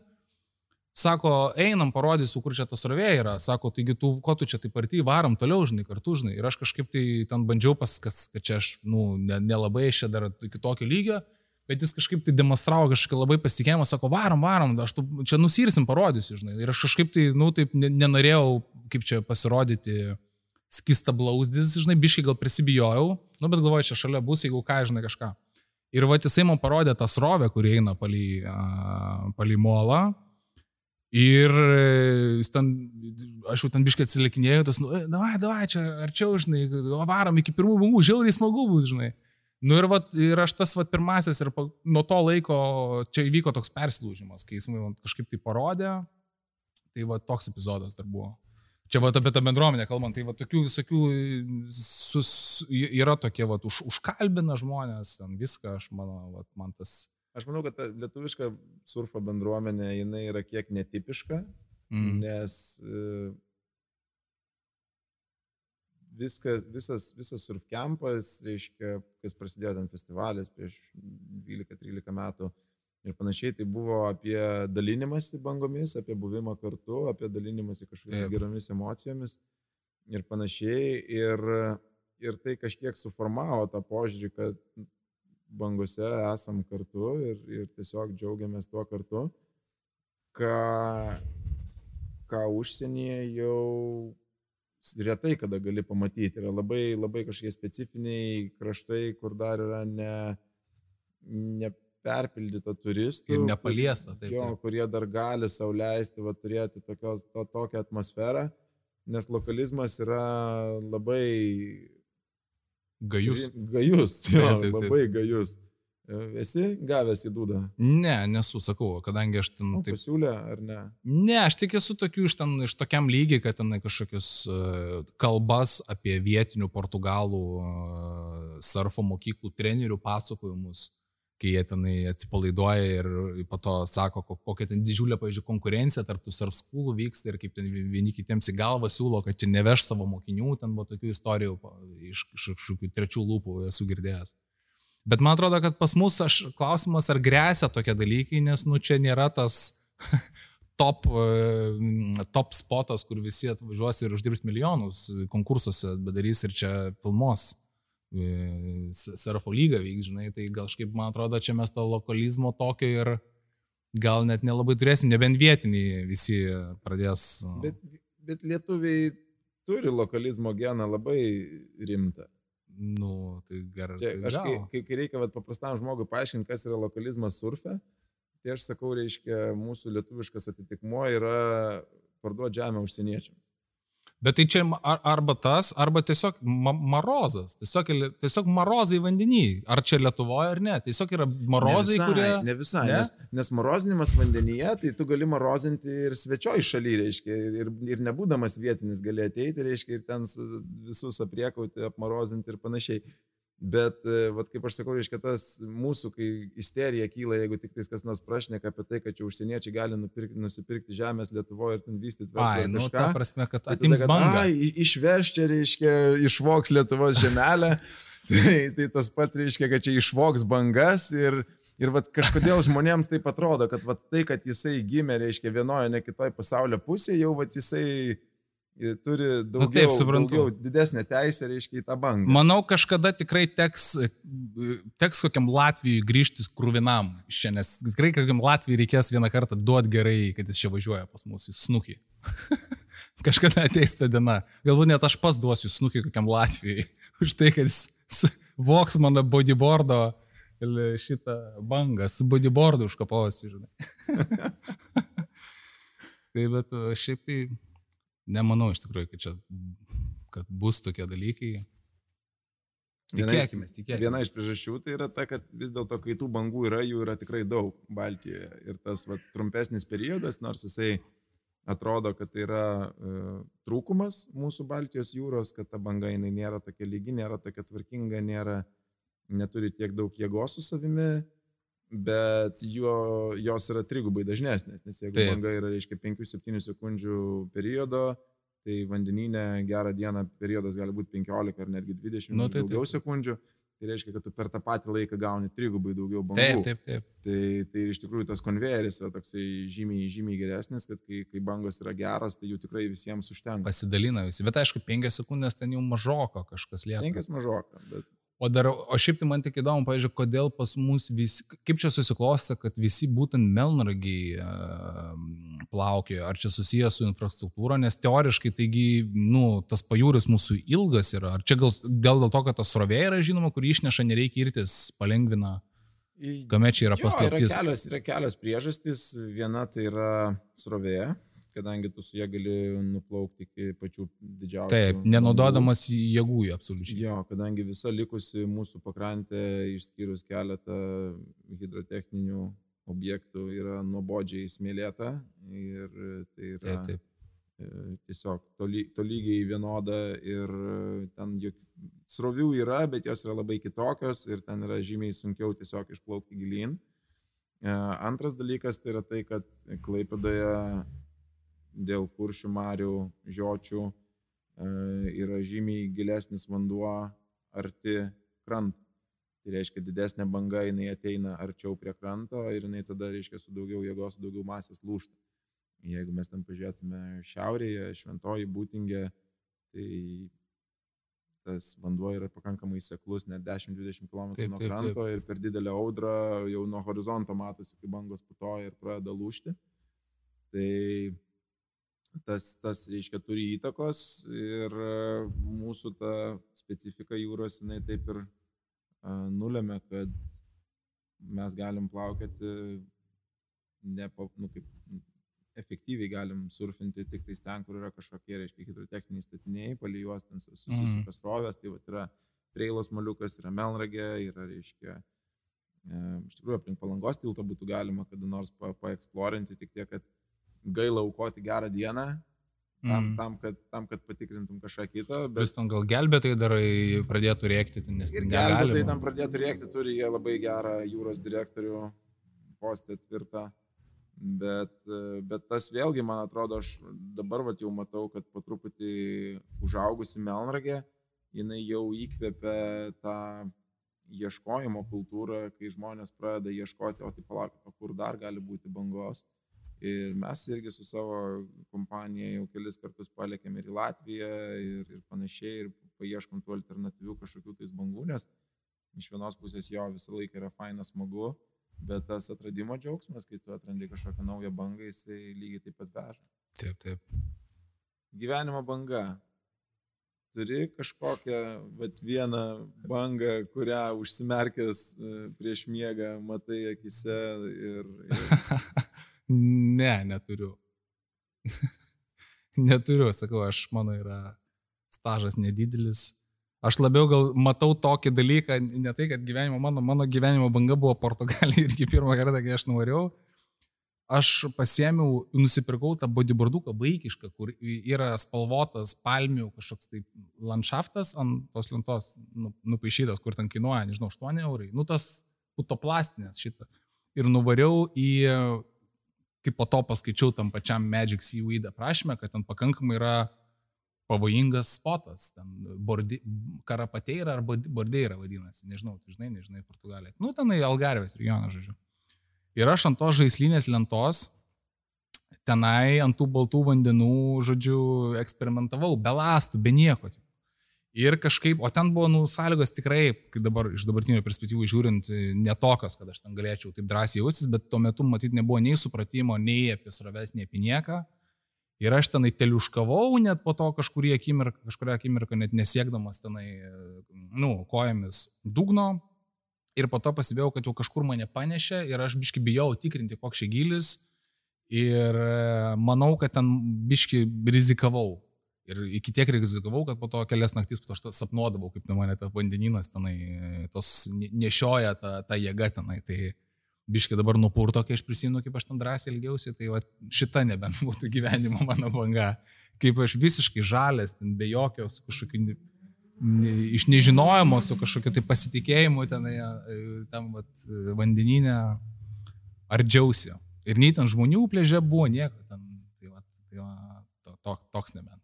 Sako, einam, parodysiu, kur čia tas rovė yra. Sako, taigi tu, ko tu čia taip arti, varom toliau, žinai, kartu, žinai. Ir aš kažkaip tai ten bandžiau paskas, kad čia aš, nu, ne- nelabai ne čia dar iki tokio lygio, bet jis kažkaip tai demonstravo kažkokį labai pasitikėjimą, sako, varom, varom, aš tu, čia nusirsim, parodysiu, žinai. Ir aš kažkaip tai, nu, taip ne- nenorėjau, kaip čia pasirodyti skista blauzdis, žinai, biškai gal prisibijojau, nu, bet galvoju, čia šalia bus, jeigu ką, žinai, kažką. Ir va, jisai man parodė tą srovę, kuri eina palei, uh, palei molą. Ir ten, aš jau ten biškai atsilikinėjau, tas, nu, e, davai, davai, čia arčiau, žinai, varom iki pirmų bangų, žiauriai smagu bus, žinai. Nu ir, vat, ir aš tas vat, pirmasis ir pa, nuo to laiko čia įvyko toks persilūžimas, kai jis man kažkaip tai parodė. Tai va toks epizodas dar buvo. Čia va apie tą bendruomenę kalbant, tai va tokių visokių sus, yra tokie va už, užkalbina žmonės, ten viską, aš manau, va, man tas... Aš manau, kad ta lietuviška surfo bendruomenė, jinai yra kiek netipiška, Mm. nes e, viskas, visas, visas surf campas, reiškia, kas prasidėjo ten festivalis prieš 12-13 metų ir panašiai, tai buvo apie dalinimąsi bangomis, apie buvimą kartu, apie dalinimąsi kažkokiamis geromis emocijomis. ir panašiai. Ir, ir tai kažkiek suformavo tą požiūrį, kad bangose esam kartu ir, ir tiesiog džiaugiamės tuo kartu, ką, ką užsienyje jau retai kada gali pamatyti. Yra labai, labai kažkokie specifiniai kraštai, kur dar yra ne, neperpildyta turistų. Ir nepaliesta, taip. Jo, taip. kurie dar gali sauliaisti, va, turėti tokios, to, tokią atmosferą, nes lokalizmas yra labai Gajus. Gajus, jo, Taip, taip, taip. labai gajus. E, Esi gavęs į dūdą? Ne, nesu, sakau, kadangi aš ten Nu, taip. pasiūlė ar ne? Ne, aš tik esu tokių iš, ten, iš tokiam lygiai, kad ten kažkokius uh, kalbas apie vietinių portugalų uh, surfo mokyklų trenerių pasakojimus, kai jie tenai atsipalaiduoja ir po to sako, ko- kokia ten didžiulė, pavyzdžiui, konkurencija tarp tų schoolų vyksta ir kaip ten vieni kitiems į galvą siūlo, kad čia neveš savo mokinių, ten buvo tokių istorijų iš kažkokių trečių lūpų esu girdėjęs. Bet man atrodo, kad pas mus aš klausimas, ar grėsia tokie dalykai, nes nu čia nėra tas top, e, top spotas, kur visi atvažiuos ir uždirbs milijonus konkursuose, bet darys ir čia filmos. Surfo lyga vyks, žinai, tai gal kažkaip, man atrodo, čia mes to lokalizmo tokio ir gal net nelabai turėsim, nebent vietiniai visi pradės. Bet, bet lietuviai turi lokalizmo geną labai rimtą. Nu, tai gerai. Tai aš, kai, kai, kai reikia vat, paprastam žmogui paaiškinti, kas yra lokalizmas surfe, tai aš sakau, reiškia, mūsų lietuviškas atitikmuo yra parduoti žemę užsieniečiams. Bet tai čia ar, arba tas, arba tiesiog ma marozas. Tiesiog, tiesiog marozai vandenį. Ar čia Lietuvoje ar ne. Tiesiog yra marozai, ne visai, kurie... Ne visai, Ne? ne? Nes, nes marozinimas vandenyje, tai tu gali marozinti ir svečioj šaly, reiškia, ir, ir nebūdamas vietinis gali ateiti, reiškia, ir ten su- visus apriekauti, apmarozinti ir panašiai. Bet, e, vat, kaip aš sakau, reiškia, tas mūsų, kai isterija kyla, jeigu tik tais kas nors prašneka apie tai, kad čia užsieniečiai gali nupirkti, nusipirkti žemės Lietuvoje ir ten vystyti verslą. Ai, nu, ta prasme, kad tai atims bangą. Ai, išveš čia, reiškia, išvoks Lietuvos žemelę. tai, tai tas pats reiškia, kad čia išvoks bangas ir, ir vat, kažkodėl žmonėms taip atrodo, kad vat, tai, kad jisai gimė, reiškia, vienoje, ne kitoje pasaulio pusėje, jau vat, jisai turi daugiau, Nu, taip, suprantu. daugiau didesnę teisę, reiškia, į tą bangą. Manau, kažkada tikrai teks, teks kokiam Latvijui grįžti krūvinam iš čia, nes tikrai kokiam Latvijui reikės vieną kartą duoti gerai, kad jis čia važiuoja pas mus į snukį. kažkada ateis ta diena. Galbūt net aš pas duosiu snukį kokiam Latvijui už tai, kad jis voks mano bodyboardo šitą bangą su bodyboardu užkapausiu, žinai. tai bet šiaip tai nemanau iš tikrųjų, kad čia kad bus tokie dalykai. Tikėkime, tikėkime. Viena iš priežasčių tai yra ta, kad vis dėlto, kai tų bangų yra, jų yra tikrai daug Baltijoje. Ir tas vat, trumpesnis periodas, nors jisai atrodo, kad tai yra e, trūkumas mūsų Baltijos jūros, kad ta banga jinai nėra tokia lygi, nėra tokia tvarkinga, nėra, neturi tiek daug jėgos su savimi, bet jo, jos yra trigubai dažnesnės, nes jeigu Taip. Banga yra, reiškia, 5-7 sekundžių periodo, tai vandeninė gerą dieną periodas gali būti 15 ar netgi 20 Nu, tai daugiau taip. sekundžių. Tai reiškia, kad tu per tą patį laiką gauni trigubai daugiau bangų. Taip, taip, taip. Tai, tai iš tikrųjų tas konvejeris yra toksai žymiai, žymiai geresnis, kad kai, kai bangos yra geras, tai jų tikrai visiems užtenka. Pasidalina visi. Bet aišku, penkias sekundės ten jau mažoko kažkas lieka. Penkias mažoka, bet O, dar, o šiaip tai man tik įdomu, pažiūrėjau, kodėl pas mus visi, kaip čia susiklosta, kad visi būtent melnragiai uh, plaukioja, ar čia susijęs su infrastruktūra, nes teoriškai, taigi, nu, tas pajūris mūsų ilgas yra, ar čia gal dėl, dėl to, kad tas srovė yra žinoma, kur išneša, nereikia irtis, palengvina, kame čia yra paslaptis. Yra kelios, yra kelios priežastys. Viena tai yra srovė, kadangi tu su jie gali nuplaukti iki pačių didžiausių. Taip, nenaudodamas jėgų absoliučiai. Jo, kadangi visa likusi mūsų pakrantė, išskyrus keletą hidrotechninių objektų, yra nuobodžiai smėlėta ir tai yra Taip, taip. e, tiesiog toly, tolygiai vienoda ir ten jok, srovių yra, bet jos yra labai kitokios ir ten yra žymiai sunkiau tiesiog išplaukti gilin. E, Antras dalykas tai yra tai, kad Klaipėdoje dėl kuršių marių, žiočių e, yra žymiai gilesnis vanduo arti kranto. Tai reiškia, didesnė banga jinai ateina arčiau prie kranto ir jinai tada, reiškia, su daugiau jėgos, su daugiau masės lūšta. Jeigu mes ten pažiūrėtume šiaurėje, šventoji būtingė, Tai tas vanduo yra pakankamai seklus, net 10-20 km Taip, nuo taip, kranto ir per didelę audrą jau nuo horizonto matosi, kai bangos putoja ir pradeda lūšti. Tai tas, tas reiškia, turi įtakos ir e, mūsų ta specifika jūros, jinai taip ir a, nulėmė, kad mes galim plaukioti ne, nu, kaip, efektyviai galim surfinti tik tais ten, kur yra kažkokie, reiškia, hidrotechniniai statiniai, palei juos ten susisukas mm. rovės, tai va, yra Preilos maliukas, yra Melnragė, yra, reiškia, e, iš tikrųjų aplink palangos tiltą būtų galima kada nors pa, paeksplorinti, tik tiek, kad gaila aukoti gerą dieną, tam, mm. tam, kad, tam, kad patikrintum kažką kitą. Bet Vis ten gal gelbėtai darai pradėtų rėkti, nes ir gelbėtai tam pradėtų rėkti, turi jie labai gerą jūros direktorių postę tvirtą. Bet, bet tas vėlgi, man atrodo, aš dabar vat, jau matau, kad po truputį užaugusi Melnragė, jinai jau įkvėpia tą ieškojimo kultūrą, kai žmonės pradeda ieškoti, o tai palauk, o kur dar gali būti bangos. Ir mes irgi su savo kompanija jau kelis kartus palėkėm ir į Latviją ir, ir panašiai, ir paieškom tų alternatyvių kažkokių tais bangų, nes iš vienos pusės jo visą laiką yra faina smagu, Bet tas atradimo džiaugsmas, kai tu atrandi kažkokią naują bangą, jisai lygiai taip pat veža. Taip, taip. Gyvenimo banga. Turi kažkokią vat, vieną bangą, kurią užsimerkęs e, prieš miegą matai akise ir... ir... ne, neturiu. neturiu, sakau, aš mano yra stažas nedidelis Aš labiau gal matau tokį dalyką, ne tai, kad gyvenimo mano, mano gyvenimo banga buvo Portugalija irgi pirmą kartą, kai aš nuvariau. Aš pasėmiau, nusipirkau tą bodyboarduką vaikišką, kur yra spalvotas palmių kažkoks tai landšaftas ant tos lentos nu, nupaišytas, kur ten kainuoja, nežinau, 8 eurai. Nu tas putoplastinės šitą. Ir nuvariau į, kaip po to paskaičiau tam pačiam Magic Seaweed aprašymę, kad ten pakankamai yra pavojingas spotas, ten bordi, karapateira ar bordeira vadinasi, nežinau, tu žinai, nežinai, Portugalija. Nu, tenai Algarvės regionas, žodžiu. Ir aš ant tos žaislinės lentos, tenai ant tų baltų vandenų, žodžiu, eksperimentavau, be lastų, be nieko. Ir kažkaip, o ten buvo, nu, sąlygos tikrai, kai dabar iš dabartinio perspektyvų žiūrint, netokios, kad aš ten galėčiau taip drąsiai jaustis, bet tuo metu matyt nebuvo nei supratimo, nei apie sroves, nei apie nieką. Ir aš tenai teliuškavau net po to kažkurį akimirką, kažkuria akimirką net nesiekdamas tenai, nu, kojomis dugno. Ir po to pasibėjau, kad jau kažkur mane panešė ir aš biški bijau tikrinti, koks čia gilis. Ir e, manau, kad ten biški rizikavau. Ir iki tiek rizikavau, kad po to kelias naktis po to sapnuodavau, kaip mane tas vandeninas tenai, tos nešioja tą, tą jėgą tenai. Tai, biškai dabar nupurto, kai aš prisimenu, kaip aš ten drąsiai ilgiausi, tai va, šita nebent būtų gyvenimo mano banga. Kaip aš visiškai žalės, ten be jokio su kažkokiu iš nežinojimo, su kažkokiu tai pasitikėjimu ten, tam vat, vandeninė ardžiausi. Ir nei ten žmonių plėžė buvo nieko ten. Tai, va, tai va, to, to, toks nebent.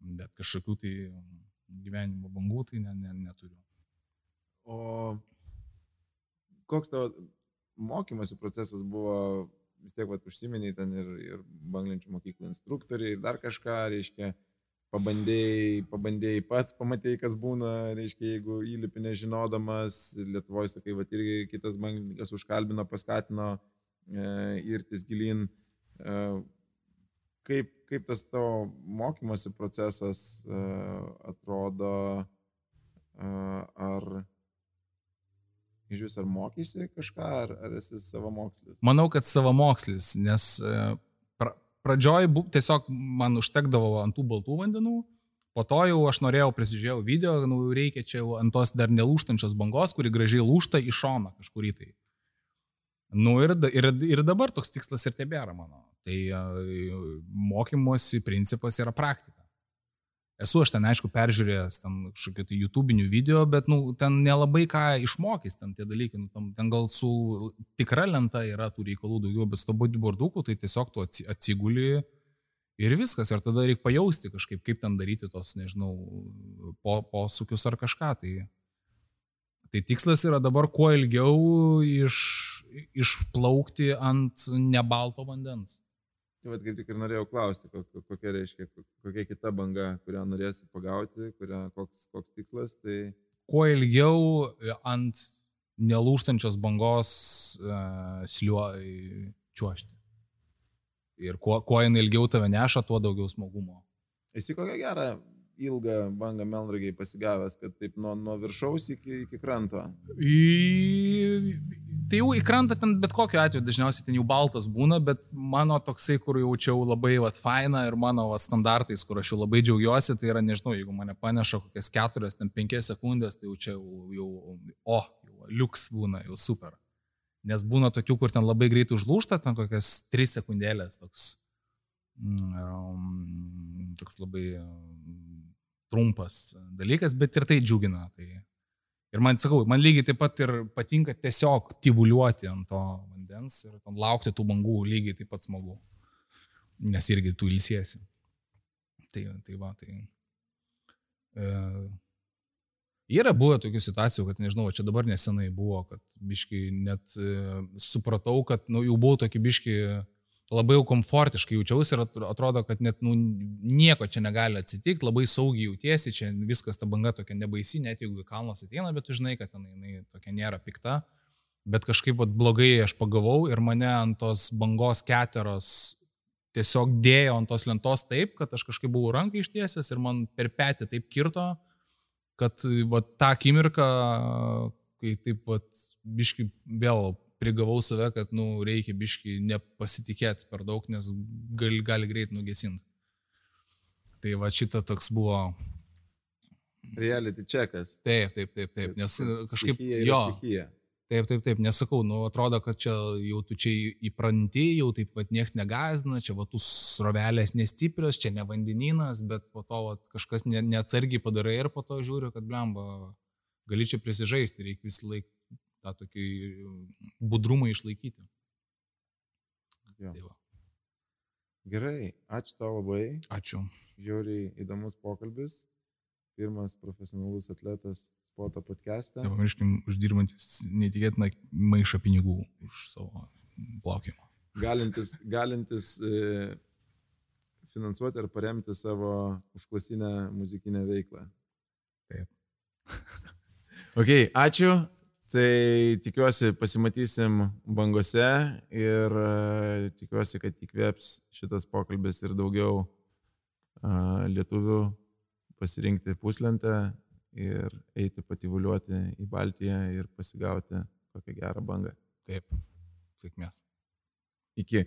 Bet kažkokių tai gyvenimo bangų tai ne, ne, neturiu. O koks tavo mokymosi procesas buvo, vis tiek, va, užsiminiai ten ir, ir banglenčių mokyklų instruktoriai ir dar kažką, reiškia, pabandėjai, pabandėjai pats, pamatėjai, kas būna, reiškia, jeigu įlipi nežinodamas, Lietuvoje, sakai, va, irgi kitas bankininkas užkalbino, paskatino e, irtis gilin. E, kaip, kaip tas tavo mokymosi procesas e, atrodo, e, ar iš vis ar mokysi kažką, ar, ar esi savamokslis? Manau, kad savamokslis, nes e, pra, pradžioj bu, tiesiog man užtekdavo ant tų baltų vandenų, po to jau aš norėjau, prisižiūrėjau video, nu, reikia čia jau ant tos dar nelūštančios bangos, kuri gražiai lūšta į šoną kažkurį tai. Nu ir, ir, ir dabar toks tikslas ir tebėra mano. Tai e, mokymosi principas yra praktika. Esu aš ten, aišku, peržiūrėjęs ten kažkokių tai YouTube'inių video, bet, nu, ten nelabai ką išmokys ten tie dalykai. Nu, tam, ten gal su tikra lenta yra tų reikalų daugiau, bet su to bodyboarduku tai tiesiog tu atsiguli ir viskas. Ir tada reikia pajausti kažkaip, kaip ten daryti tos, nežinau, po, posūkius ar kažką. Tai, tai tikslas yra dabar kuo ilgiau iš, išplaukti ant nebalto vandens. Tai vad kaip tik ir norėjau klausti, kokia, kokia reiškia, kokia kita banga, kurią norėsi pagauti, kurią, koks, koks tikslas. Tai... Kuo ilgiau ant nelūštančios bangos uh, sliuo čiuošti. Ir kuo, kuo jinai ilgiau tave neša, tuo daugiau smagumo. Esi kokią gerą ilgą bangą melnragiai pasigavęs, kad taip nuo, nuo viršaus iki, iki kranto. Į... Tai jau į krantą ten bet kokiu atveju dažniausiai ten jau baltas būna, bet mano toksai, kur jaučiau labai vat faina ir mano vat, standartais, kur aš jau labai džiaugiuosi, tai yra, nežinau, jeigu mane paneša kokias keturias, ten penkias sekundės, tai jau čia jau, jau o, jau liuks būna, jau super. Nes būna tokių, kur ten labai greitai užlūšta, ten kokias tris sekundėlės, toks, um, toks labai trumpas dalykas, bet ir tai džiugina. Tai. Ir man, sakau, man lygiai taip pat ir patinka tiesiog tyvuliuoti ant to vandens ir laukti tų bangų lygiai taip pat smagu. Nes irgi tu ilsiesi. Tai, tai va, tai. E, yra buvę tokių situacijų, kad nežinau, čia dabar nesenai buvo, kad biški net e, supratau, kad nu, jau buvau tokį biški labai jau komfortiškai jaučiausi ir atrodo, kad net nu, nieko čia negali atsitikti, labai saugiai jautiesi, čia viskas ta banga tokia nebaisi, net jeigu kalnas ateina, bet tu žinai, kad jinai, jinai tokia nėra pikta. Bet kažkaip vat, blogai aš pagavau ir mane ant tos bangos keteros tiesiog dėjo ant tos lentos taip, kad aš kažkaip buvau ranką ištiesęs ir man per petį taip kirto, kad vat, tą akimirką, kai taip vat, biškai vėl prigavau save, kad, nu, reikia biški nepasitikėti per daug, nes gali, gali greit nugesinti. Tai va šita toks buvo. Reality checkas. Taip, taip, taip, taip, nes kažkaip jo. Stichija. Taip, taip, taip, nesakau, nu, atrodo, kad čia jau tu čia įpranti, jau taip pat niekas negazina, čia va tų srovelės nestiprios, čia ne vandeninas, bet po to va, kažkas ne, neatsargiai padarai ir po to žiūriu, kad blemba, gali čia prisižaisti, reikia vis laik tą tokį budrumą išlaikyti. Jo. Tai va. Gerai, ačiū tau labai. Ačiū. Žiauriai įdomus pokalbis. Pirmas profesionalus atletas sporto podcast'e. Nepamirškim, uždirbantis neįtikėtiną maišą pinigų už savo plaukimą. Galintis, galintis e, finansuoti ar paremti savo užklasinę muzikinę veiklą. Taip. Ok, ačiū. Tai tikiuosi pasimatysim bangose ir e, tikiuosi, kad įkvėps šitas pokalbis ir daugiau a, lietuvių pasirinkti puslentę ir eiti pativuliuoti į Baltiją ir pasigauti kokią gerą bangą. Taip. Sėkmės. Iki.